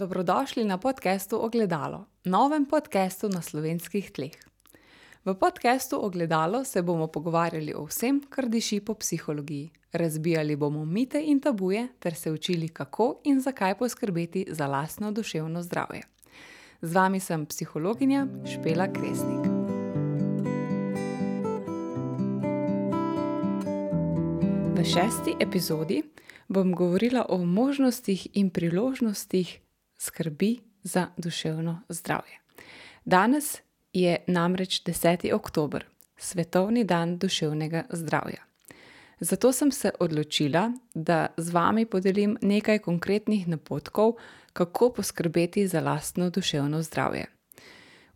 Dobrodošli na podkastu Ogledalo, novem podkastu na slovenskih tleh. V podkastu Ogledalo se bomo pogovarjali o vsem, kar diši po psihologiji. Razbijali bomo mite in tabuje, ter se učili, kako in zakaj poskrbeti za lastno duševno zdravje. Z vami sem psihologinja Špela Kresnik. V šesti epizodi bom govorila o možnostih in priložnostih skrbi za duševno zdravje. Danes je namreč 10. oktober, svetovni dan duševnega zdravja. Zato sem se odločila, da z vami podelim nekaj konkretnih napotkov, kako poskrbeti za lastno duševno zdravje.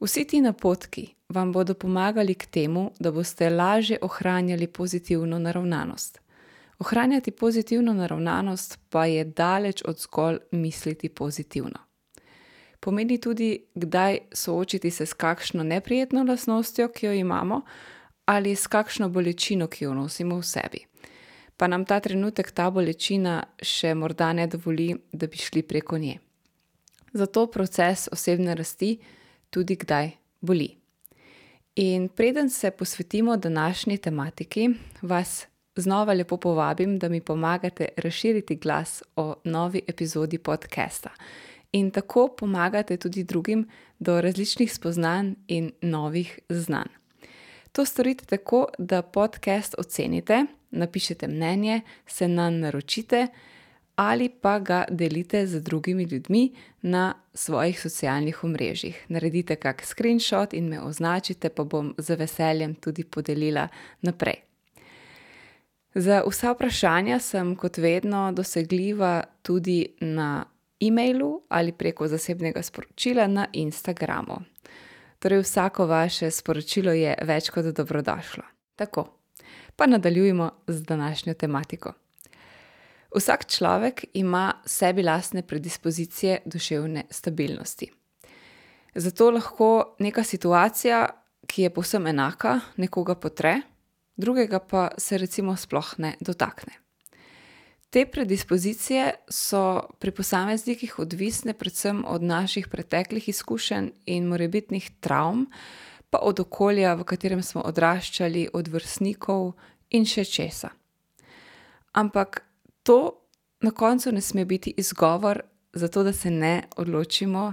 Vsi ti napotki vam bodo pomagali k temu, da boste lažje ohranjali pozitivno naravnanost. Ohranjati pozitivno naravnanost pa je daleč od zgolj misliti pozitivno. Pomeni tudi, kdaj soočiti se s kakšno neprijetno lastnostjo, ki jo imamo, ali s kakšno bolečino, ki jo nosimo v sebi. Pa nam ta trenutek ta bolečina še morda ne dovoli, da bi šli preko nje. Zato proces osebne rasti tudi kdaj boli. In preden se posvetimo današnji tematiki, vas znova lepo povabim, da mi pomagate razširiti glas o novi epizodi podcasta. In tako pomagate tudi drugim do različnih spoznanj in novih znanj. To storite tako, da podcast ocenite, napišete mnenje, se na naročite ali pa ga delite z drugimi ljudmi na svojih socialnih omrežjih. Naredite kak screenshot in me označite, pa bom z veseljem tudi podelila naprej. Za vsa vprašanja sem kot vedno dosegljiva tudi na e-mailu ali preko zasebnega sporočila na Instagramu. Torej, vsako vaše sporočilo je več kot dobrodošlo. Tako, pa nadaljujemo z današnjo tematiko. Vsak človek ima sebi lastne predispozicije duševne stabilnosti. Zato lahko neka situacija, ki je povsem enaka, nekoga potre, drugega pa se recimo sploh ne dotakne. Te predispozicije so pri posameznikih odvisne predvsem od naših preteklih izkušenj in morebitnih travm, pa od okolja, v katerem smo odraščali, od vrstnikov in še česa. Ampak to na koncu ne sme biti izgovor za to, da se ne odločimo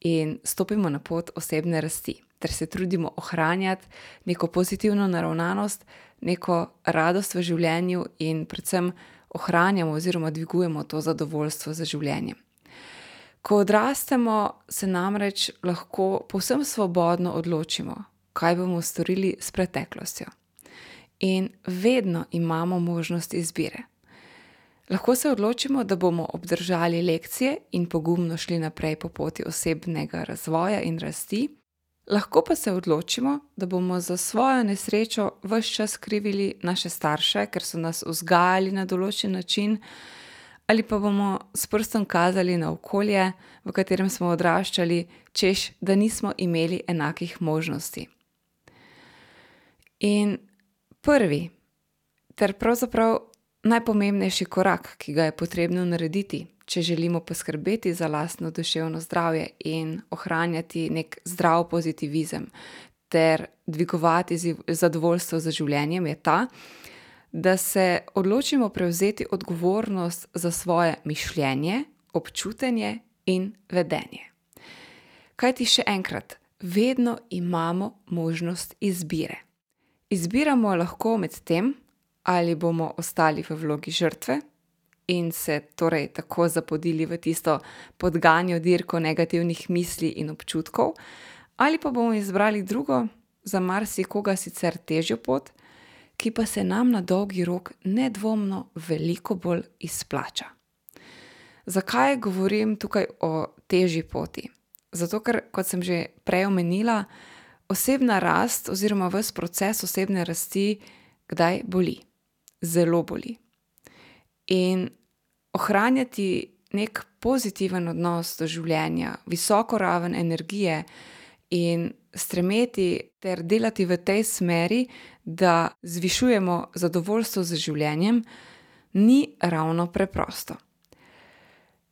in stopimo na pot osebne rasti ter se trudimo ohranjati neko pozitivno naravnanost, neko radost v življenju in predvsem ohranjamo oziroma dvigujemo to zadovoljstvo za življenjem. Ko odrastemo, se namreč lahko povsem svobodno odločimo, kaj bomo storili s preteklostjo. In vedno imamo možnost izbire. Lahko se odločimo, da bomo obdržali lekcije in pogumno šli naprej po poti osebnega razvoja in rasti. Lahko pa se odločimo, da bomo za svojo nesrečo vse čas krivili naše starše, ker so nas vzgajali na določen način, ali pa bomo s prstom kazali na okolje, v katerem smo odraščali, češ, da nismo imeli enakih možnosti. In prvi, ter pravzaprav najpomembnejši korak, ki ga je potrebno narediti, če želimo poskrbeti za lastno duševno zdravje in ohranjati nek zdrav pozitivizem ter dvigovati zadovoljstvo za življenjem, je ta, da se odločimo prevzeti odgovornost za svoje mišljenje, občutenje in vedenje. Kaj ti še enkrat, vedno imamo možnost izbire. Izbiramo lahko med tem, ali bomo ostali v vlogi žrtve in se torej tako zapodili v tisto podganjo dirko negativnih misli in občutkov, ali pa bomo izbrali drugo, za marsikoga sicer težjo pot, ki pa se nam na dolgi rok nedvomno veliko bolj izplača. Zakaj govorim tukaj o težji poti? Zato, ker, kot sem že prej omenila, osebna rast oziroma ves proces osebne rasti kdaj boli, zelo boli. In ohranjati nek pozitiven odnos do življenja, visoko raven energije in stremeti ter delati v tej smeri, da zvišujemo zadovoljstvo z življenjem, ni ravno preprosto.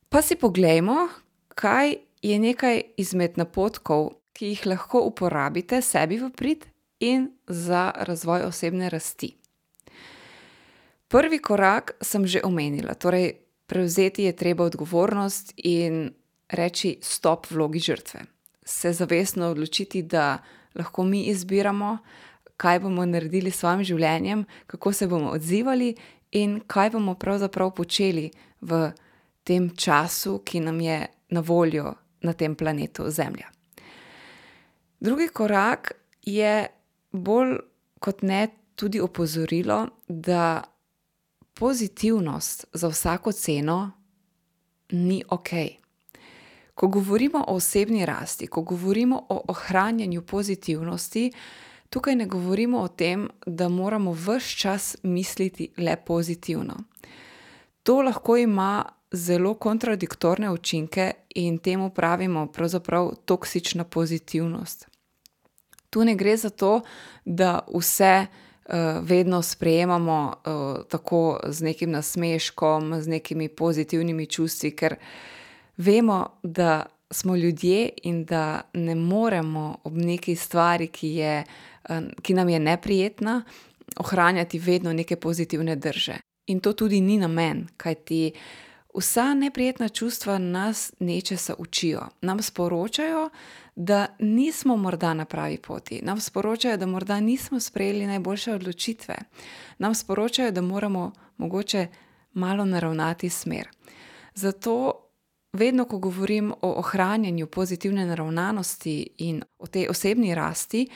Pa si poglejmo, kaj je nekaj izmed napotkov, ki jih lahko uporabite sebi v prid in za razvoj osebne rasti. Prvi korak sem že omenila, torej prevzeti je treba odgovornost in reči stop vlogi žrtve. Se zavestno odločiti, da lahko mi izbiramo, kaj bomo naredili s svojim življenjem, kako se bomo odzivali in kaj bomo pravzaprav počeli v tem času, ki nam je na voljo na tem planetu Zemlja. Drugi korak je bolj kot ne tudi opozorilo, da pozitivnost za vsako ceno ni ok. Ko govorimo o osebni rasti, ko govorimo o ohranjanju pozitivnosti, tukaj ne govorimo o tem, da moramo vse čas misliti le pozitivno. To lahko ima zelo kontradiktorne učinke in temu pravimo pravzaprav toksična pozitivnost. Tu ne gre za to, da vse vedno sprejemamo uh, tako z nekim nasmeškom, z nekimi pozitivnimi čustvi, ker vemo, da smo ljudje in da ne moremo ob neki stvari, ki, je, uh, ki nam je neprijetna, ohranjati vedno neke pozitivne drže. In to tudi ni namen, kajti vsa neprijetna čustva nas nečesa učijo, nam sporočajo, da nismo morda na pravi poti, nam sporočajo, da morda nismo sprejeli najboljše odločitve, nam sporočajo, da moramo mogoče malo naravnati smer. Zato, vedno, ko govorim o ohranjanju pozitivne naravnanosti in o tej osebni rasti,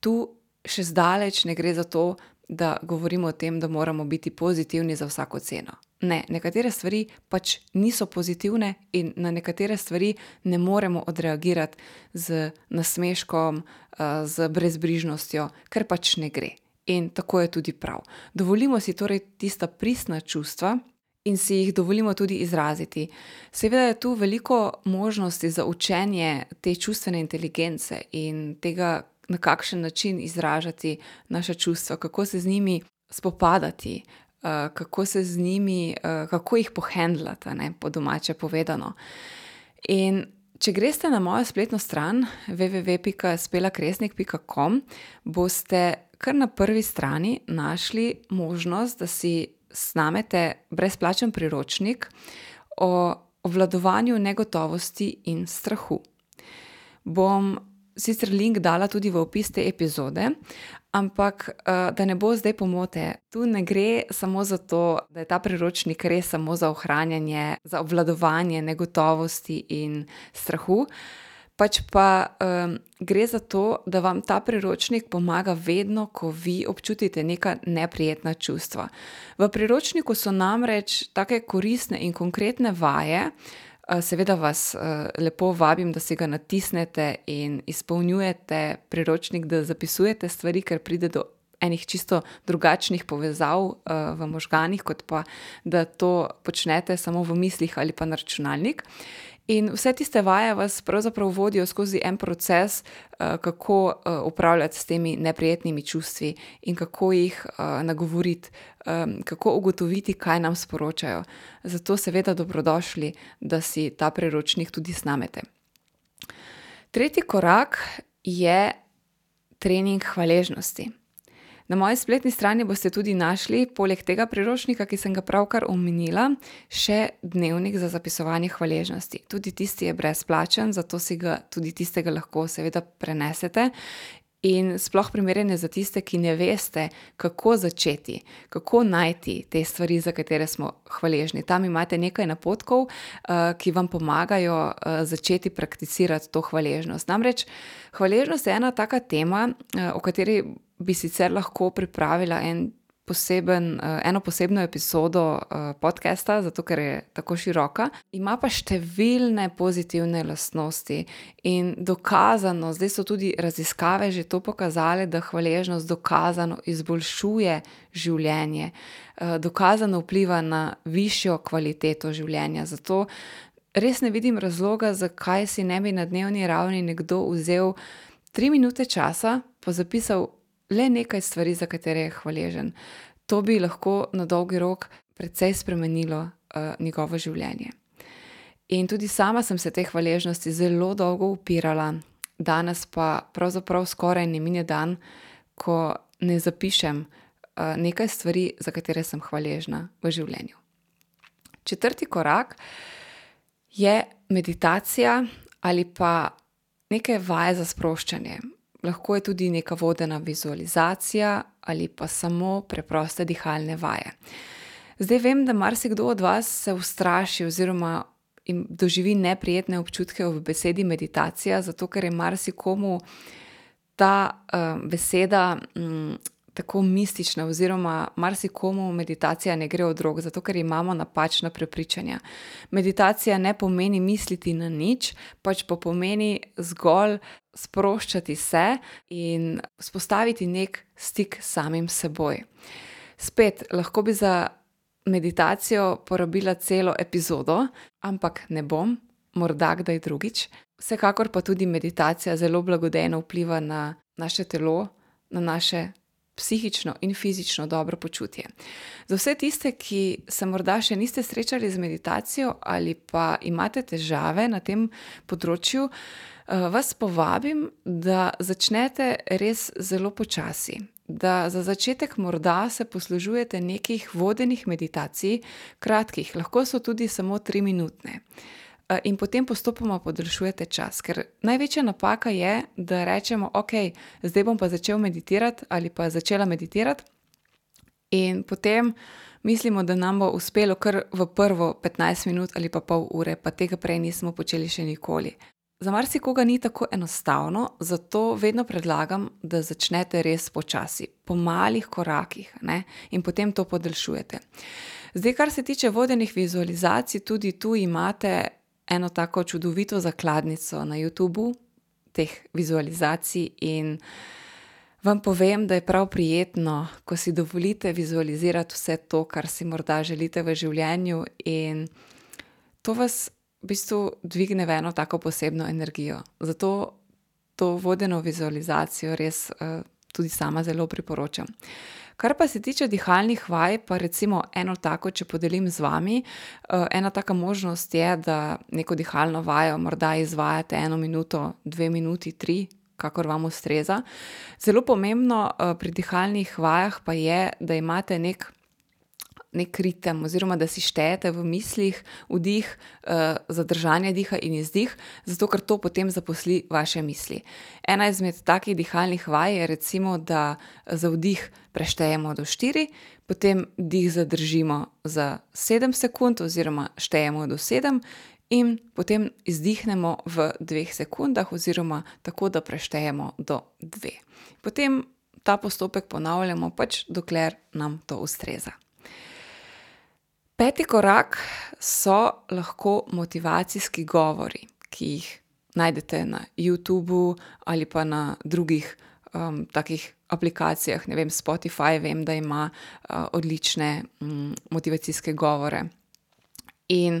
tu še zdaleč ne gre za to, da govorimo o tem, da moramo biti pozitivni za vsako ceno. Ne, nekatere stvari pač niso pozitivne, in na nekatere stvari ne moremo odreagirati z nasmeškom, eh, z brezbrižnostjo, ker pač ne gre. In tako je tudi prav. Dovolimo si torej tista pristna čustva in si jih dovolimo tudi izraziti. Seveda je tu veliko možnosti za učenje te čustvene inteligence in tega, na kakšen način izražati naše čustva, kako se z njimi spopadati, kako se z njimi, uh, kako jih pohendlati, po domače povedano. In če greste na mojo spletno stran www.spelakresnik.com, boste kar na prvi strani našli možnost, da si snamete brezplačen priročnik o obvladovanju negotovosti in strahu. Bom sicer link dala tudi v opis te epizode, ampak uh, da ne bo zdaj pomote, tu ne gre samo za to, da je ta priročnik res samo za ohranjanje, za obvladovanje negotovosti in strahu. Pač pa um, gre za to, da vam ta priročnik pomaga vedno, ko vi občutite neka neprijetna čustva. V priročniku so namreč take koristne in konkretne vaje, uh, Eh, seveda vas eh, lepo vabim, da si ga natisnete in izpolnjujete priročnik, da zapisujete stvari, ker pride do enih čisto drugačnih povezav eh, v možganih, kot pa da to počnete samo v mislih ali pa na računalnik. In vse tiste vaje vas pravzaprav vodijo skozi en proces, uh, kako uh, upravljati s temi neprijetnimi čustvi in kako jih uh, nagovoriti, um, kako ugotoviti, kaj nam sporočajo. Zato, seveda, dobrodošli, da si ta priročnik tudi snamete. Tretji korak je trening hvaležnosti. Na moji spletni strani boste tudi našli, poleg tega priročnika, ki sem ga pravkar omenila, še dnevnik za zapisovanje hvaležnosti. Tudi tisti je brezplačen, zato si ga tudi tistega lahko, seveda, prenesete. In sploh primerjene za tiste, ki ne veste, kako začeti, kako najti te stvari, za katere smo hvaležni. Tam imate nekaj napotkov, uh, ki vam pomagajo uh, začeti prakticirati to hvaležnost. Namreč hvaležnost je ena taka tema, uh, o kateri bi sicer lahko pripravila en poseben, uh, eno posebno epizodo uh, podcasta, zato ker je tako široka. Ima pa številne pozitivne lastnosti in dokazano, zdaj so tudi raziskave že to pokazale, da hvaležnost dokazano izboljšuje življenje, uh, dokazano vpliva na višjo kvaliteto življenja. Zato res ne vidim razloga, zakaj si ne bi na dnevni ravni nekdo vzel tri minute časa, pa zapisal le nekaj stvari, za katere je hvaležen. To bi lahko na dolgi rok precej spremenilo uh, njegovo življenje. In tudi sama sem se te hvaležnosti zelo dolgo upirala, danes pa pravzaprav skoraj ne mine dan, ko ne zapišem uh, nekaj stvari, za katere sem hvaležna v življenju. Četrti korak je meditacija ali pa neke vaje za sproščanje. Lahko je tudi neka vodena vizualizacija ali pa samo preproste dihalne vaje. Zdaj vem, da marsikdo od vas se ustraši oziroma doživi neprijetne občutke v besedi meditacija, zato ker je marsikomu ta uh, beseda um, tako mistična, oziroma marsikomu meditacija ne gre od rok, zato ker imamo napačna prepričanja. Meditacija ne pomeni misliti na nič, pač pa pomeni zgolj sproščati se in spostaviti nek stik s samim seboj. Spet lahko bi za meditacijo porabila celo epizodo, ampak ne bom, morda kdaj drugič. Vsekakor pa tudi meditacija zelo blagodejno vpliva na naše telo, na naše psihično in fizično dobro počutje. Za vse tiste, ki se morda še niste srečali z meditacijo ali pa imate težave na tem področju, eh, vas povabim, da začnete res zelo počasi. Da za začetek morda se poslužujete nekih vodenih meditacij, kratkih, lahko so tudi samo tri minutne. Eh, in potem postopoma podaljšujete čas. Ker največja napaka je, da rečemo, ok, zdaj bom pa začel meditirati ali pa začela meditirati, in potem mislimo, da nam bo uspelo kar v prvo 15 minut ali pa pol ure, pa tega prej nismo počeli še nikoli. Za marsikoga ni tako enostavno, zato vedno predlagam, da začnete res počasi, po malih korakih ne? in potem to podaljšujete. Zdaj, kar se tiče vodenih vizualizacij, tudi tu imate eno tako čudovito zakladnico na YouTubu teh vizualizacij in vam povem, da je prav prijetno, ko si dovolite vizualizirati vse to, kar si morda želite v življenju, in to vas v bistvu dvigne v eno tako posebno energijo. Zato to vodeno vizualizacijo res uh, tudi sama zelo priporočam. Kar pa se tiče dihalnih vaj, pa recimo eno tako, če podelim z vami, uh, ena taka možnost je, da neko dihalno vajo morda izvajate eno minuto, dve minuti, tri. Kakor vam ustreza. Zelo pomembno uh, pri dihalnih vajah pa je, da imate nek nek ritem, oziroma da si štejete v mislih vdih, uh, zadržanje diha in izdih, zato ker to potem zaposli vaše misli. Ena izmed takih dihalnih vaj je recimo, da za vdih preštejemo do 4, potem dih zadržimo za 7 sekund, oziroma štejemo do 7. In potem izdihnemo v dveh sekundah, oziroma tako, da preštejemo do dve. Potem ta postopek ponavljamo, pač dokler nam to ustreza. Peti korak so lahko motivacijski govori, ki jih najdete na YouTubu ali pa na drugih um, takih aplikacijah. Ne vem, Spotify, vem, da ima uh, odlične um, motivacijske govore. In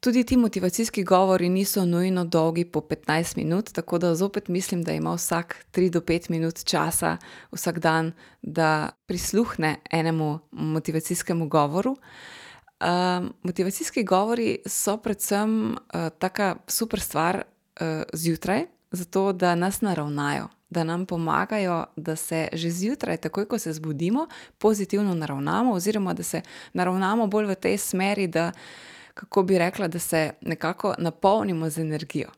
tudi ti motivacijski govori niso nujno dolgi po 15 minut, tako da zopet mislim, da ima vsak 3 do 5 minut časa vsak dan, da prisluhne enemu motivacijskemu govoru. Um, motivacijski govori so predvsem uh, taka super stvar uh, zjutraj, zato da nas naravnajo, da nam pomagajo, da se že zjutraj, takoj ko se zbudimo, pozitivno naravnamo, oziroma da se naravnamo bolj v tej smeri, da, kako bi rekla, da se nekako napolnimo z energijo.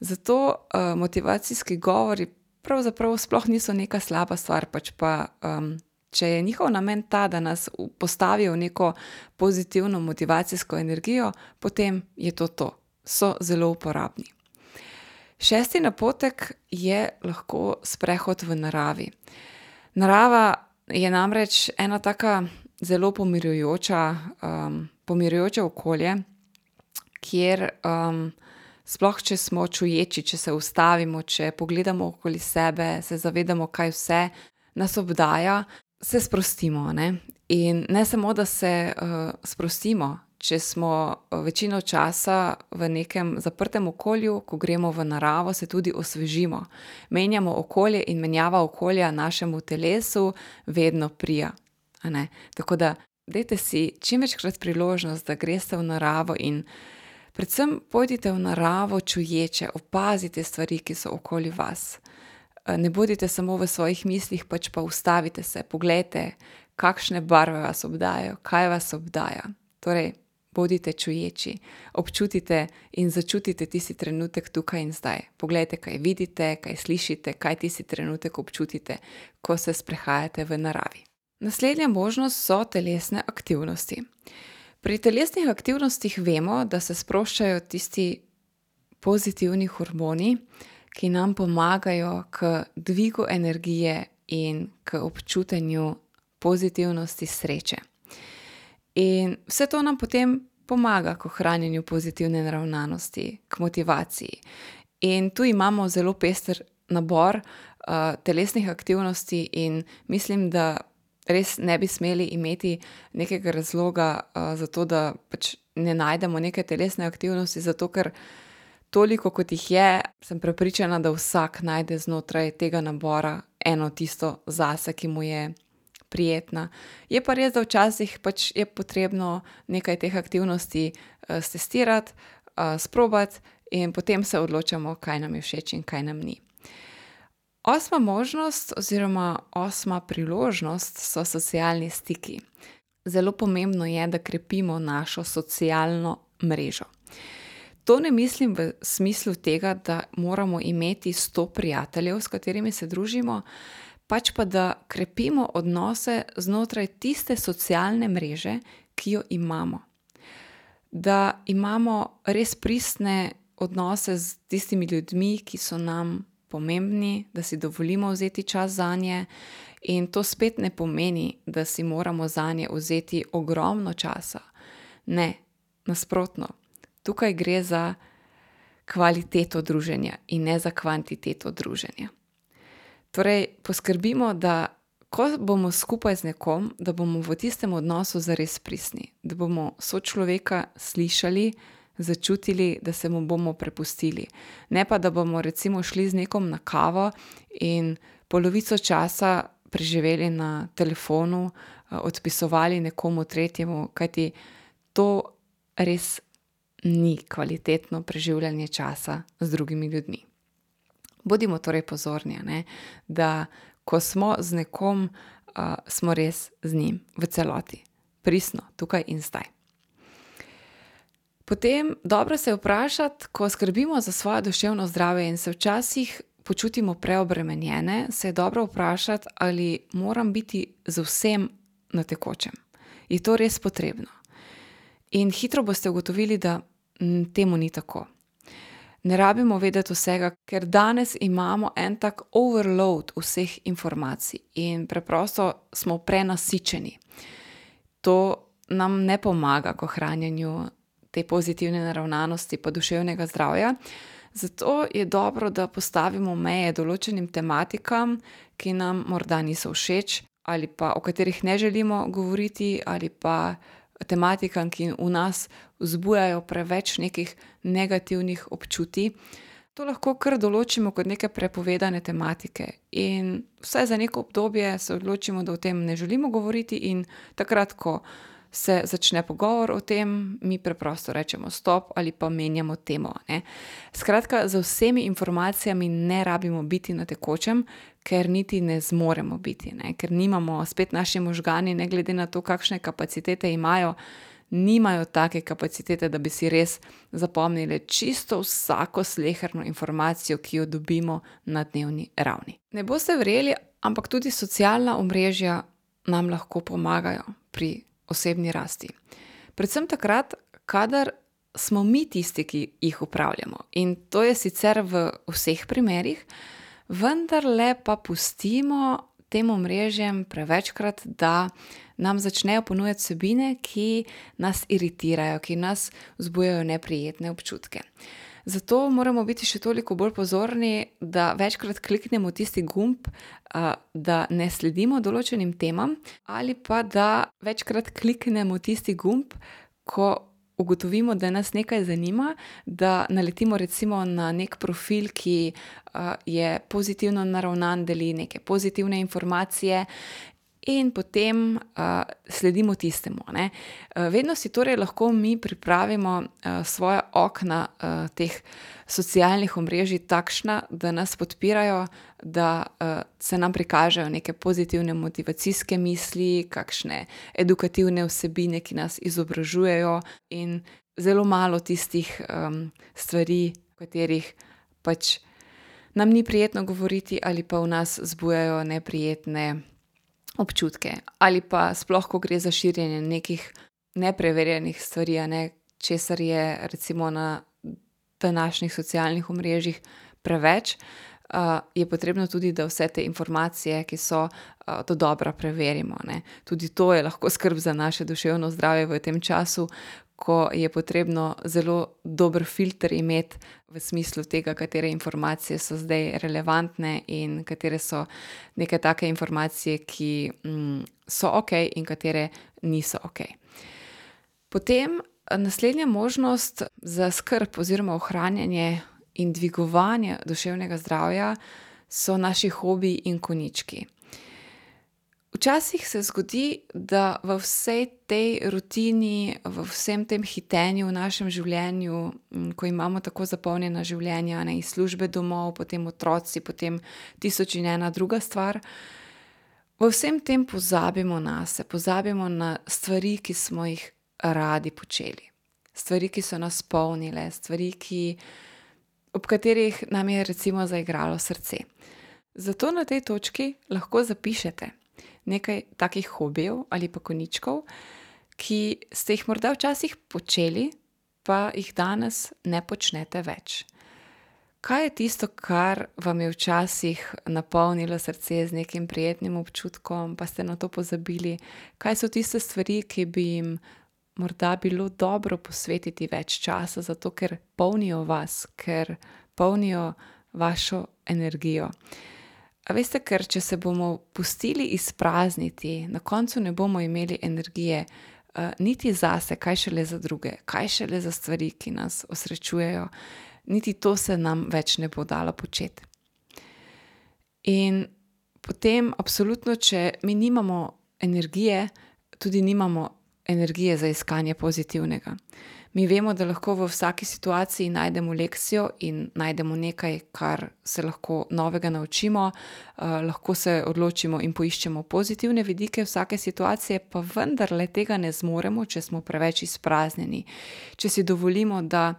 Zato uh, motivacijski govori pravzaprav sploh niso neka slaba stvar, pač pa. Um, Če je njihov namen ta, da nas postavijo v neko pozitivno motivacijsko energijo, potem je to to. So zelo uporabni. Šesti napotek je lahko sprehod v naravi. Narava je namreč ena tako zelo pomirjujoča, um, pomirjujoče okolje, kjer um, sploh, če smo čuječi, če se ustavimo, če pogledamo okoli sebe, se zavedamo, kaj vse nas obdaja, se sprostimo. Ne? In ne samo, da se uh, sprostimo, če smo eh, večino časa v nekem zaprtem okolju, ko gremo v naravo, se tudi osvežimo. Menjamo okolje in menjava okolja našemu telesu vedno prija. Tako da, dajte si čim večkrat priložnost, da greste v naravo in Predvsem pojdite v naravo čuječe, opazite stvari, ki so okoli vas. Ne bodite samo v svojih mislih, pač pa ustavite se, pogledajte, kakšne barve vas obdajajo, kaj vas obdaja. Torej, bodite čuječi, občutite in začutite tisti trenutek tukaj in zdaj. Poglejte, kaj vidite, kaj slišite, kaj tisti trenutek občutite, ko se sprehajate v naravi. Naslednja možnost so telesne aktivnosti. Pri telesnih aktivnostih vemo, da se sproščajo tisti pozitivni hormoni, ki nam pomagajo k dvigu energije in k občutenju pozitivnosti, sreče. In vse to nam potem pomaga k ohranjanju pozitivne naravnanosti, k motivaciji. In tu imamo zelo pester nabor uh, telesnih aktivnosti, in mislim, da res ne bi smeli imeti nekega razloga uh, za to, da pač ne najdemo neke telesne aktivnosti, zato ker toliko, kot jih je, sem prepričana, da vsak najde znotraj tega nabora eno tisto zase, ki mu je prijetna. Je pa res, da včasih pač je potrebno nekaj teh aktivnosti uh, stestirati, uh, sprobati in potem se odločamo, kaj nam je všeč in kaj nam ni. Osma možnost, oziroma osma priložnost, so socialni stiki. Zelo pomembno je, da krepimo našo socialno mrežo. To ne mislim v smislu tega, da moramo imeti sto prijateljev, s katerimi se družimo, pač pa da krepimo odnose znotraj tiste socialne mreže, ki jo imamo. Da imamo res pristne odnose z tistimi ljudmi, ki so nam pomembni, da si dovolimo vzeti čas za nje, in to spet ne pomeni, da si moramo za nje vzeti ogromno časa. Ne, nasprotno, tukaj gre za kvaliteto druženja in ne za kvantiteto druženja. Torej, poskrbimo, da ko bomo skupaj z nekom, da bomo v tistem odnosu zares pristni, da bomo sočloveka slišali, začutili, da se mu bomo prepustili. Ne pa, da bomo recimo šli z nekom na kavo in polovico časa preživeli na telefonu, odpisovali nekomu tretjemu, kajti to res ni kvalitetno preživljanje časa z drugimi ljudmi. Bodimo torej pozorni, ne, da ko smo z nekom, uh, smo res z njim v celoti, pristno, tukaj in zdaj. Potem dobro se je vprašati, ko skrbimo za svoje duševno zdravje in se včasih počutimo preobremenjene, se je dobro vprašati, ali moram biti z vsem na tekočem. Je to res potrebno? In hitro boste ugotovili, da temu ni tako. Ne rabimo vedeti vsega, ker danes imamo en tak overload vseh informacij in preprosto smo prenasičeni. To nam ne pomaga k ohranjanju te pozitivne naravnanosti pa duševnega zdravja. Zato je dobro, da postavimo meje določenim tematikam, ki nam morda niso všeč, ali pa o katerih ne želimo govoriti, ali pa tematikam, ki v nas vzbujajo preveč nekih negativnih občutij. To lahko kar določimo kot neke prepovedane tematike, in vsaj za neko obdobje se odločimo, da o tem ne želimo govoriti, in takrat, ko se začne pogovor o tem, mi preprosto rečemo stop ali pa menjamo temo. Ne? Skratka, z vsemi informacijami ne rabimo biti na tekočem, ker niti ne zmoremo biti, ne? ker nimamo, spet naši možgani, ne glede na to, kakšne kapacitete imajo. Nimajo take kapacitete, da bi si res zapomnili čisto vsako sleherno informacijo, ki jo dobimo na dnevni ravni. Ne boste verjeli, ampak tudi socialna omrežja nam lahko pomagajo pri osebni rasti. Predvsem takrat, kadar smo mi tisti, ki jih upravljamo. In to je sicer v vseh primerih, vendar le pa pustimo tem omrežjem prevečkrat, da nam začnejo ponujati vsebine, ki nas iritirajo, ki nas vzbujajo neprijetne občutke. Zato moramo biti še toliko bolj pozorni, da večkrat kliknemo tisti gumb, da ne sledimo določenim temam, ali pa da večkrat kliknemo tisti gumb, ko ugotovimo, da nas nekaj zanima, da naletimo recimo na nek profil, ki je pozitivno naravnan, deli neke pozitivne informacije. In potem uh, sledimo tistemu. Uh, vedno si torej lahko mi pripravimo uh, svoje okna uh, teh socialnih omrežij takšna, da nas podpirajo, da uh, se nam prikažejo neke pozitivne motivacijske misli, kakšne edukativne vsebine, ki nas izobražujejo, in zelo malo tistih um, stvari, o katerih pač nam ni prijetno govoriti, ali pa v nas zbujajo neprijetne občutke, ali pa sploh, ko gre za širjenje nekih nepreverjenih stvari, ne, česar je recimo na današnjih socialnih omrežjih preveč. Uh, je potrebno tudi, da vse te informacije, ki so uh, do dobra, preverimo. Ne. Tudi to je lahko skrb za naše duševno zdravje v tem času, ko je potrebno zelo dober filter imeti v smislu tega, katere informacije so zdaj relevantne in katere so neke take informacije, ki mm, so ok in katere niso ok. Potem naslednja možnost za skrb oziroma ohranjanje in dvigovanje duševnega zdravja so naši hobiji in konički. Včasih se zgodi, da v vsej tej rutini, v vsem tem hitenju v našem življenju, ko imamo tako zapolnjena življenja, ne iz službe domov, potem otroci, potem tisoč in ena druga stvar, v vsem tem pozabimo na sebe, pozabimo na stvari, ki smo jih radi počeli, stvari, ki so nas polnile, stvari, ki, ob katerih nam je recimo zaigralo srce. Zato na tej točki lahko zapišete nekaj takih hobijev ali pa koničkov, ki ste jih morda včasih počeli, pa jih danes ne počnete več. Kaj je tisto, kar vam je včasih napolnilo srce z nekim prijetnim občutkom, pa ste na to pozabili? Kaj so tiste stvari, ki bi jim morda bilo dobro posvetiti več časa, zato ker polnijo vas, ker polnijo vašo energijo? Veste, ker če se bomo pustili izprazniti, na koncu ne bomo imeli energije, uh, niti zase, kaj šele za druge, kaj šele za stvari, ki nas osrečujejo, niti to se nam več ne bo dalo početi. In potem, absolutno, če mi nimamo energije, tudi nimamo energije za iskanje pozitivnega. Mi vemo, da lahko v vsaki situaciji najdemo lekcijo in najdemo nekaj, kar se lahko novega naučimo, uh, lahko se odločimo in poiščemo pozitivne vidike vsake situacije, pa vendarle tega ne zmoremo, če smo preveč izpraznjeni, če si dovolimo, da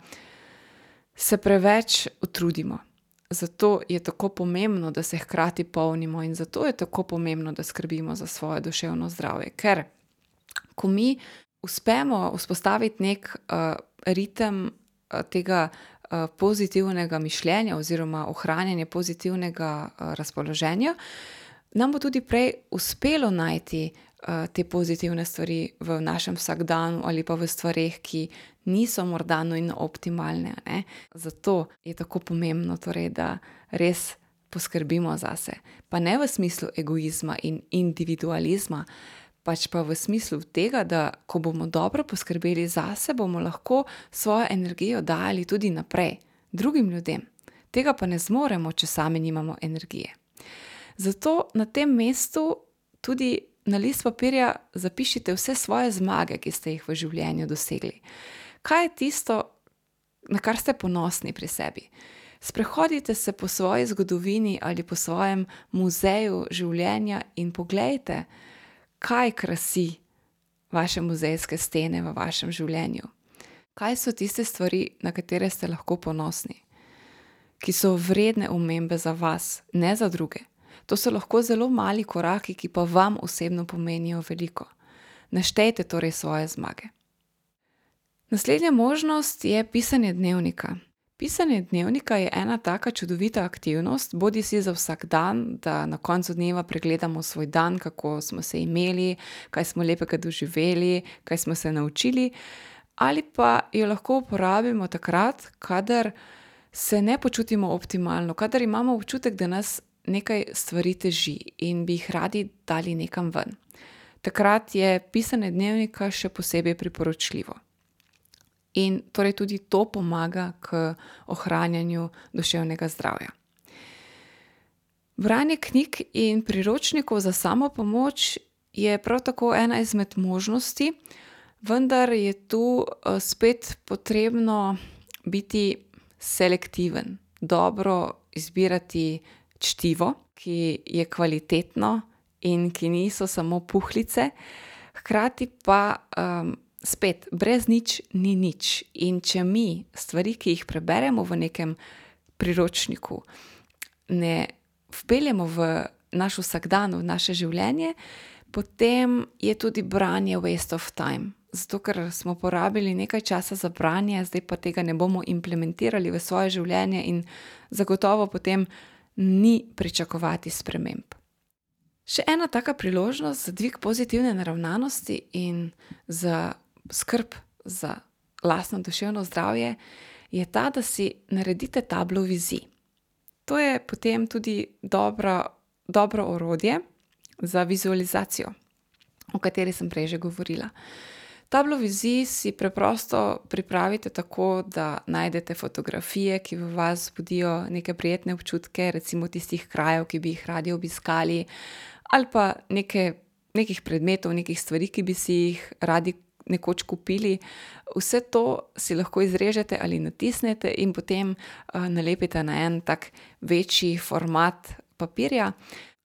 se preveč utrudimo. Zato je tako pomembno, da se hkrati polnimo, in zato je tako pomembno, da skrbimo za svoje duševno zdravje. Ker, ko mi uspemo vzpostaviti nek uh, ritem uh, tega uh, pozitivnega mišljenja oziroma ohranjanja pozitivnega uh, razpoloženja, nam bo tudi prej uspelo najti uh, te pozitivne stvari v našem vsakdanu ali pa v stvarih, ki niso morda nujno optimalne. Ne? Zato je tako pomembno, torej, da res. Poskrbimo za sebe, pa ne v smislu egoizma in individualizma, pač pa v smislu tega, da ko bomo dobro poskrbeli za sebe, bomo lahko svojo energijo dali tudi naprej, drugim ljudem. Tega pa ne zmoremo, če sami nimamo energije. Zato na tem mestu tudi na list papirja zapišite vse svoje zmage, ki ste jih v življenju dosegli. Kaj je tisto, na kar ste ponosni pri sebi? Sprehodite se po svoji zgodovini ali po svojem muzeju življenja in pogledajte, kaj krasi vaše muzejske stene v vašem življenju? Kaj so tiste stvari, na katere ste lahko ponosni, ki so vredne umembe za vas, ne za druge? To so lahko zelo mali koraki, ki pa vam osebno pomenijo veliko. Naštejte torej svoje zmage. Naslednja možnost je pisanje dnevnika. Pisanje dnevnika je ena taka čudovita aktivnost, bodi si za vsak dan, da na koncu dneva pregledamo svoj dan, kako smo se imeli, kaj smo lepega doživeli, kaj smo se naučili, ali pa jo lahko uporabimo takrat, kadar se ne počutimo optimalno, kadar imamo občutek, da nas nekaj stvari teži in bi jih radi dali nekam ven. Takrat je pisanje dnevnika še posebej priporočljivo. In torej tudi to pomaga k ohranjanju duševnega zdravja. Branje knjig in priročnikov za samo pomoč je prav tako ena izmed možnosti, vendar je tu uh, spet potrebno biti selektiven, dobro izbirati čtivo, ki je kvalitetno in ki niso samo puhlice, hkrati pa um, spet brez nič ni nič. In če mi stvari, ki jih preberemo v nekem priročniku, ne vpeljemo v naš vsakdan, v naše življenje, potem je tudi branje waste of time. Zato, ker smo porabili nekaj časa za branje, zdaj pa tega ne bomo implementirali v svoje življenje, in zagotovo potem ni pričakovati sprememb. Še ena taka priložnost za dvig pozitivne naravnanosti in za skrb za lastno duševno zdravje je ta, da si naredite tablo vizij. To je potem tudi dobro, dobro orodje za vizualizacijo, o kateri sem prej že govorila. Tablo vizij si preprosto pripravite tako, da najdete fotografije, ki v vas zbudijo neke prijetne občutke, recimo tistih krajev, ki bi jih radi obiskali, ali pa neke, nekih predmetov, nekih stvari, ki bi si jih radi nekoč kupili. Vse to si lahko izrežete ali natisnete in potem uh, nalepite na en tak večji format papirja.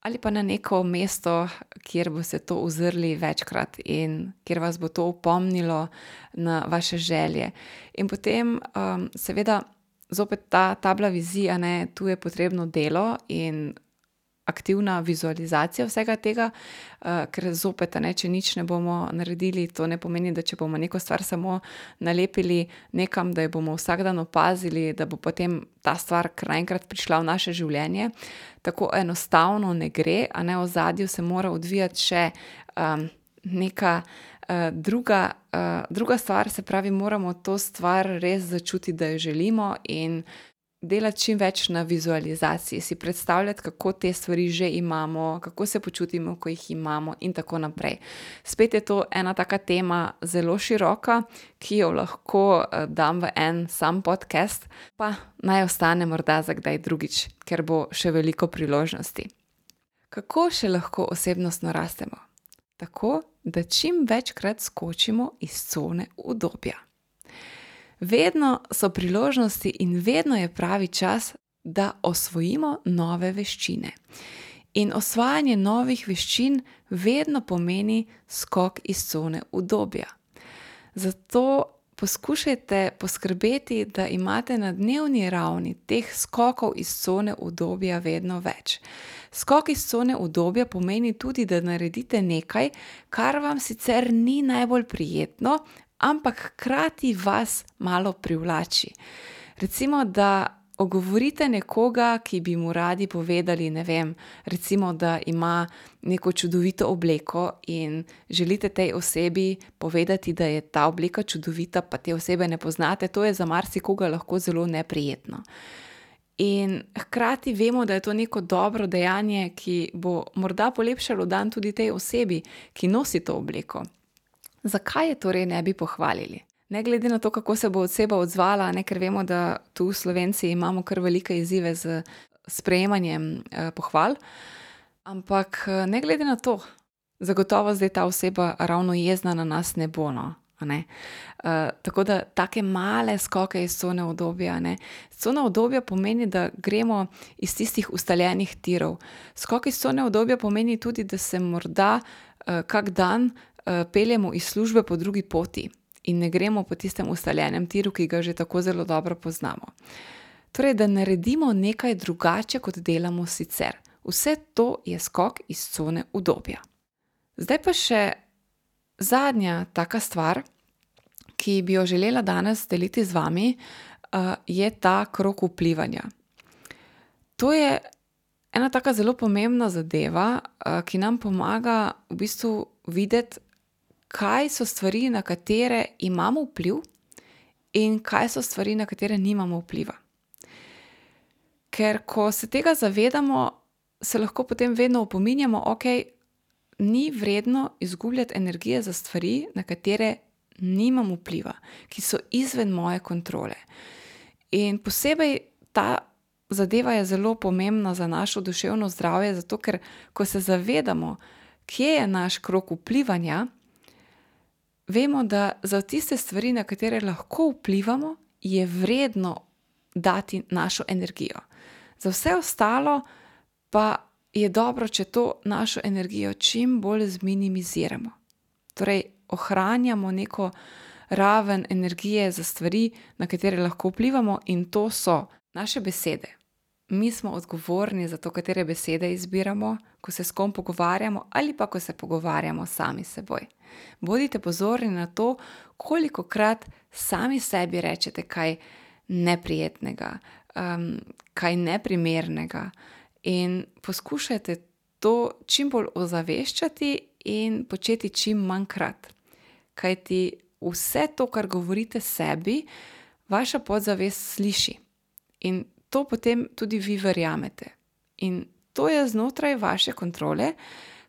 Ali pa na neko mesto, kjer boste to uzrli večkrat in kjer vas bo to upomnilo na vaše želje. In potem, um, seveda, zopet ta tabla vizija, ne, tu je potrebno delo in aktivna vizualizacija vsega tega, uh, ker zopet, ne, če nič ne bomo naredili, to ne pomeni, da če bomo neko stvar samo nalepili nekam, da jo bomo vsak dan opazili, da bo potem ta stvar kar naenkrat prišla v naše življenje. Tako enostavno ne gre, a ne v zadju se mora odvijati še um, neka. Uh, druga, uh, druga stvar, se pravi, moramo to stvar res začutiti, da jo želimo, in delati čim več na vizualizaciji, si predstavljati, kako te stvari že imamo, kako se počutimo, ko jih imamo, in tako naprej. Spet je to ena taka tema, zelo široka, ki jo lahko uh, dam v en sam podcast, pa naj ostane morda za kdaj drugič, ker bo še veliko priložnosti. Kako še lahko osebnostno rastemo? Tako, da čim večkrat skočimo iz cone udobja. Vedno so priložnosti in vedno je pravi čas, da osvojimo nove veščine. In osvajanje novih veščin vedno pomeni skok iz cone udobja. Zato poskušajte poskrbeti, da imate na dnevni ravni teh skokov iz cone udobja vedno več. Skok iz cone udobja pomeni tudi, da naredite nekaj, kar vam sicer ni najbolj prijetno, ampak hkrati vas malo privlači. Recimo, da ogovorite nekoga, ki bi mu radi povedali, ne vem, recimo, da ima neko čudovito obleko in želite tej osebi povedati, da je ta obleka čudovita, pa te osebe ne poznate, to je za marsikoga lahko zelo neprijetno. In hkrati vemo, da je to neko dobro dejanje, ki bo morda polepšalo dan tudi tej osebi, ki nosi to obleko. Zakaj je torej ne bi pohvalili? Ne glede na to, kako se bo oseba odzvala, ne, ker vemo, da tu Slovenci imamo kar velike izzive z sprejemanjem eh, pohval, ampak eh, ne glede na to, zagotovo zdaj ta oseba ravno jezna na nas ne bo. No. Ne? Uh, tako da take male skoke iz cone obdobja. Cona obdobja pomeni, da gremo iz tistih ustaljenih tirov. Skok iz cone obdobja pomeni tudi, da se morda uh, kak dan peljemo iz službe po drugi poti in ne gremo po tistem ustaljenem tiru, ki ga že tako zelo dobro poznamo. Torej, da naredimo nekaj drugače, kot delamo sicer. Vse to je skok iz cone udobja. Zdaj pa še zadnja taka stvar, ki bi jo želela danes deliti z vami, uh, je ta krok vplivanja. To je ena tako zelo pomembna zadeva, uh, ki nam pomaga v bistvu videti, kaj so stvari, na katere imamo vpliv, in kaj so stvari, na katere nimamo vpliva. Ker ko se tega zavedamo, se lahko potem vedno opominjamo, da okay, ni vredno izgubljati energije za stvari, na katere nimam vpliva, ki so izven moje kontrole. In posebej ta zadeva je zelo pomembna za našo duševno zdravje, zato ker ko se zavedamo, kje je naš krok vplivanja, vemo, da za tiste stvari, na katere lahko vplivamo, je vredno dati našo energijo. Za vse ostalo pa je dobro, če to našo energijo čim bolj zminimiziramo. Torej, ohranjamo neko raven energije za stvari, na katere lahko vplivamo, in to so naše besede. Mi smo odgovorni za to, katere besede izbiramo, ko se s kom pogovarjamo, ali pa ko se pogovarjamo sami s seboj. Bodite pozorni na to, koliko krat sami sebi rečete kaj neprijetnega, um, kaj neprimernega, in poskušajte to čim bolj ozaveščati in početi čim manjkrat. Kajti vse to, kar govorite sebi, vaša podzavest sliši in to potem tudi vi verjamete. In to je znotraj vaše kontrole,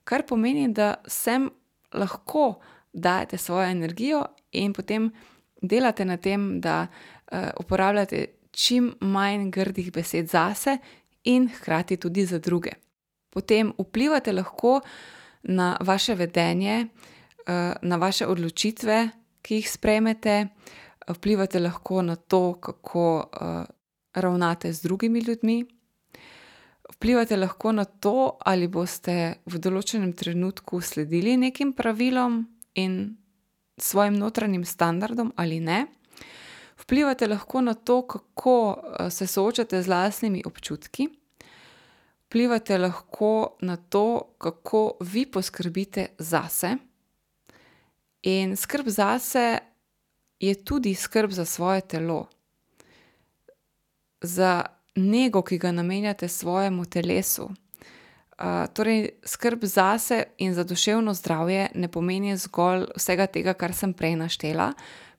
kar pomeni, da sem lahko dajete svojo energijo in potem delate na tem, da uh, uporabljate čim manj grdih besed zase in hkrati tudi za druge. Potem vplivate lahko na vaše vedenje, uh, na vaše odločitve, ki jih sprejmete, vplivate lahko na to, kako uh, ravnate z drugimi ljudmi. Vplivate lahko na to, ali boste v določenem trenutku sledili nekim pravilom in svojim notranjim standardom ali ne. Vplivate lahko na to, kako se soočate z lastnimi občutki. Vplivate lahko na to, kako vi poskrbite zase. In skrb zase je tudi skrb za svoje telo, za nego, ki ga namenjate svojemu telesu. Uh, torej, skrb zase in za duševno zdravje ne pomeni zgolj vsega tega, kar sem prej naštela,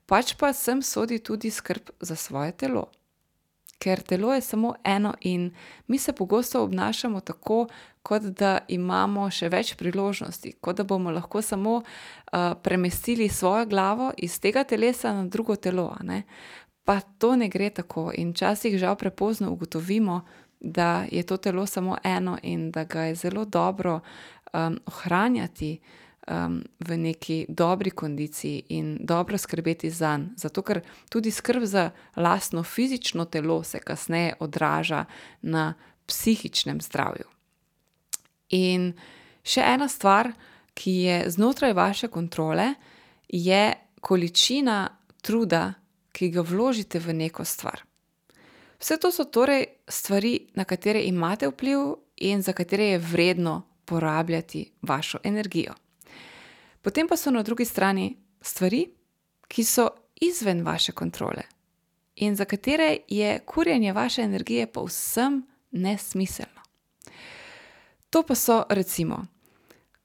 pač pa sem sodi tudi skrb za svoje telo ker telo je samo eno in mi se pogosto obnašamo tako, kot da imamo še več priložnosti, kot da bomo lahko samo uh, premestili svojo glavo iz tega telesa na drugo telo. Pa to ne gre tako in včasih žal prepozno ugotovimo, da je to telo samo eno in da ga je zelo dobro um, ohranjati um, v neki dobri kondiciji in dobro skrbeti za njega. Zato, ker tudi skrb za lastno fizično telo se kasneje odraža na psihičnem zdravju. In še ena stvar, ki je znotraj vaše kontrole, je količina truda, ki ga vložite v neko stvar. Vse to so torej stvari, na katere imate vpliv in za katere je vredno porabljati vašo energijo. Potem pa so na drugi strani stvari, ki so izven vaše kontrole in za katere je kurjenje vaše energije povsem nesmiselno. To pa so recimo,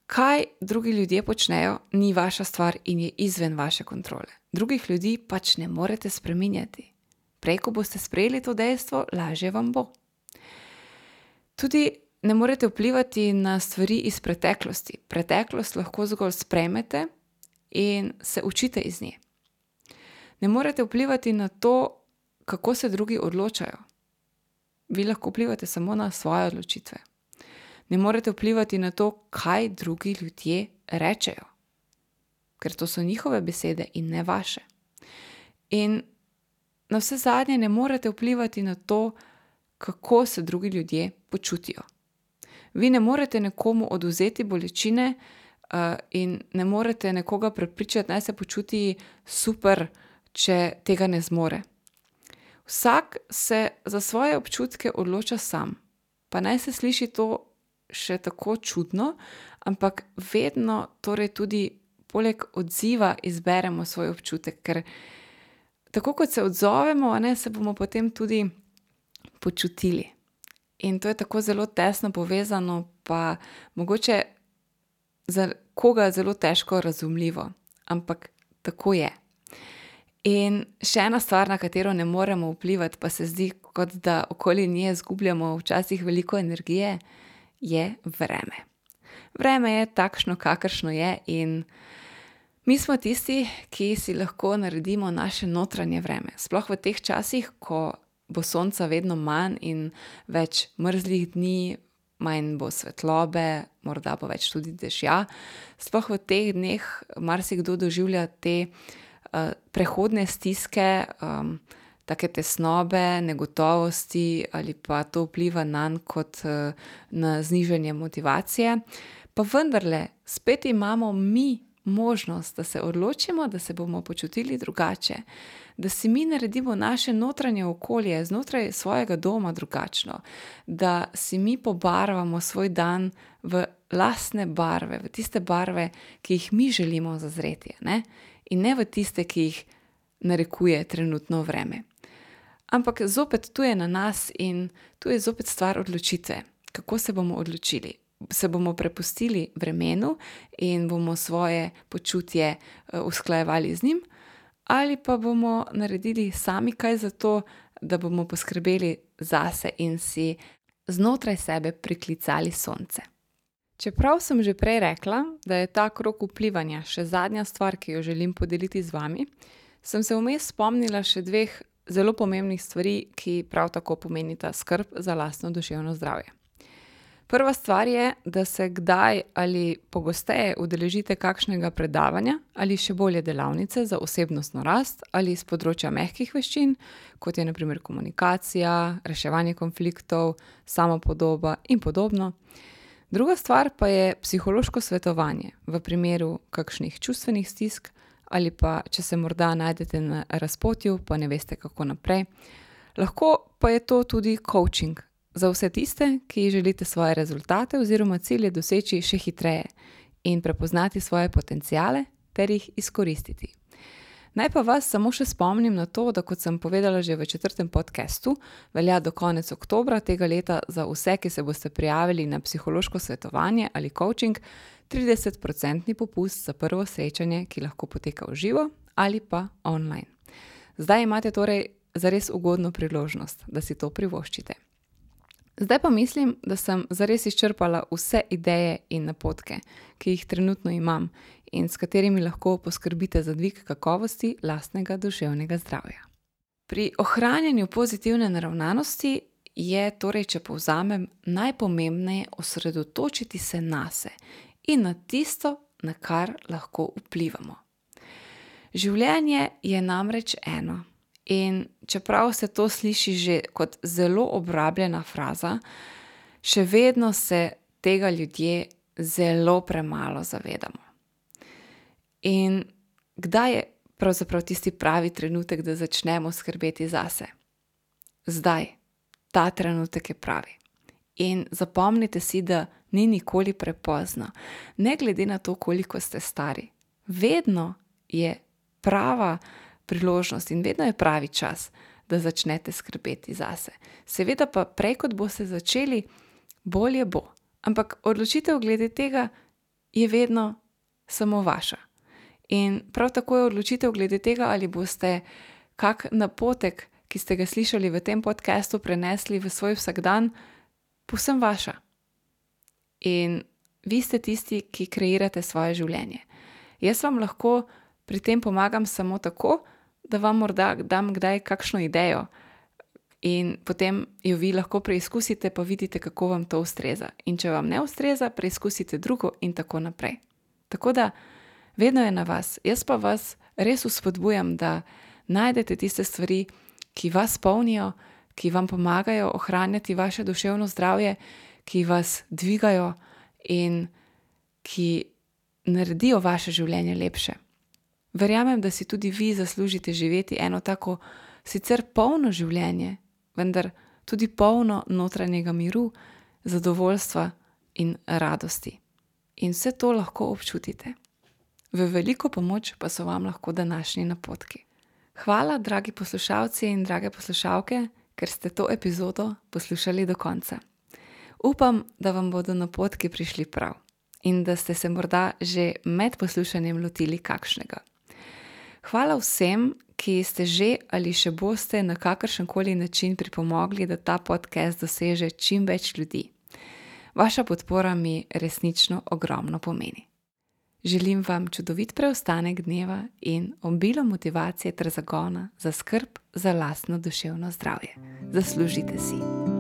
kaj drugi ljudje počnejo, ni vaša stvar in je izven vaše kontrole. Drugih ljudi pač ne morete spremenjati. Prej, ko boste sprejeli to dejstvo, lažje vam bo. Tudi ne morete vplivati na stvari iz preteklosti. Preteklost lahko zgolj spremete in se učite iz nje. Ne morete vplivati na to, kako se drugi odločajo. Vi lahko vplivate samo na svoje odločitve. Ne morete vplivati na to, kaj drugi ljudje rečejo, ker to so njihove besede in ne vaše. In na vse zadnje ne morete vplivati na to, kako se drugi ljudje počutijo. Vi ne morete nekomu oduzeti bolečine uh, in ne morete nekoga prepričati, naj se počuti super, če tega ne zmore. Vsak se za svoje občutke odloča sam. Pa naj se sliši to še tako čudno, ampak vedno torej tudi poleg odziva izberemo svoj občutek, ker tako kot se odzovemo, ne, se bomo potem tudi počutili. In to je tako zelo tesno povezano, pa mogoče za koga zelo težko razumljivo, ampak tako je. In še ena stvar, na katero ne moremo vplivati, pa se zdi, kot da okoli nje izgubljamo včasih veliko energije, je vreme. Vreme je takšno, kakršno je, in mi smo tisti, ki si lahko naredimo naše notranje vreme. Sploh v teh časih, ko bo sonca vedno manj in več mrzlih dni, manj bo svetlobe, morda bo več tudi dežja. Sploh v teh dneh marsikdo doživlja te uh, prehodne stiske, um, take tesnobe, negotovosti ali pa to vpliva na njega kot uh, na znižanje motivacije. Pa vendarle, spet imamo mi možnost, da se odločimo, da se bomo počutili drugače, da si mi naredimo naše notranje okolje znotraj svojega doma drugačno, da si mi pobarvamo svoj dan v lastne barve, v tiste barve, ki jih mi želimo zazreti, ne? in ne v tiste, ki jih narekuje trenutno vreme. Ampak zopet tu je na nas in tu je zopet stvar odločitve, kako se bomo odločili se bomo prepustili vremenu in bomo svoje počutje eh, usklajevali z njim, ali pa bomo naredili sami kaj za to, da bomo poskrbeli zase in si znotraj sebe priklicali sonce. Čeprav sem že prej rekla, da je ta krok vplivanja še zadnja stvar, ki jo želim podeliti z vami, sem se vmes spomnila še dveh zelo pomembnih stvari, ki prav tako pomenita skrb za lastno duševno zdravje. Prva stvar je, da se kdaj ali pogosteje udeležite kakšnega predavanja ali še bolje delavnice za osebnostno rast ali iz področja mehkih veščin, kot je naprimer komunikacija, reševanje konfliktov, samopodoba in podobno. Druga stvar pa je psihološko svetovanje v primeru kakšnih čustvenih stisk ali pa če se morda najdete na razpotju, pa ne veste, kako naprej. Lahko pa je to tudi coaching za vse tiste, ki želite svoje rezultate oziroma cilje doseči še hitreje in prepoznati svoje potencijale ter jih izkoristiti. Naj pa vas samo še spomnim na to, da kot sem povedala že v četrtem podkastu, velja do konca oktobra tega leta za vse, ki se boste prijavili na psihološko svetovanje ali coaching, 30% popust za prvo srečanje, ki lahko poteka v živo ali pa online. Zdaj imate torej zares ugodno priložnost, da si to privoščite. Zdaj pa mislim, da sem zares izčrpala vse ideje in napotke, ki jih trenutno imam in s katerimi lahko poskrbite za dvig kakovosti lastnega duševnega zdravja. Pri ohranjanju pozitivne naravnanosti je torej, če povzamem, najpomembnejše osredotočiti se na sebe in na tisto, na kar lahko vplivamo. Življenje je namreč eno. In čeprav se to sliši že kot zelo obrabljena fraza, še vedno se tega ljudje zelo premalo zavedamo. In kdaj je pravzaprav tisti pravi trenutek, da začnemo skrbeti zase? Zdaj, ta trenutek je pravi. In zapomnite si, da ni nikoli prepozno, ne glede na to, koliko ste stari. Vedno je prava priložnost in vedno je pravi čas, da začnete skrbeti zase. Seveda pa prej, kot boste začeli, bolje bo. Ampak odločitev glede tega je vedno samo vaša. In prav tako je odločitev glede tega, ali boste kak napotek, ki ste ga slišali v tem podkastu, prenesli v svoj vsakdan, povsem vaša. In vi ste tisti, ki kreirate svoje življenje. Jaz vam lahko pri tem pomagam samo tako, da vam morda dam kdaj kakšno idejo in potem jo vi lahko preizkusite, pa vidite, kako vam to ustreza. In če vam ne ustreza, preizkusite drugo in tako naprej. Tako da vedno je na vas. Jaz pa vas res uspodbujam, da najdete tiste stvari, ki vas polnijo, ki vam pomagajo ohranjati vaše duševno zdravje, ki vas dvigajo in ki naredijo vaše življenje lepše. Verjamem, da si tudi vi zaslužite živeti eno tako sicer polno življenje, vendar tudi polno notranjega miru, zadovoljstva in radosti. In vse to lahko občutite. V veliko pomoč pa so vam lahko današnji napotki. Hvala, dragi poslušalci in drage poslušalke, ker ste to epizodo poslušali do konca. Upam, da vam bodo napotki prišli prav in da ste se morda že med poslušanjem lotili kakšnega. Hvala vsem, ki ste že ali še boste na kakršen koli način pripomogli, da ta podcast doseže čim več ljudi. Vaša podpora mi resnično ogromno pomeni. Želim vam čudovit preostanek dneva in obilo motivacije ter zagona za skrb za lastno duševno zdravje. Zaslužite si.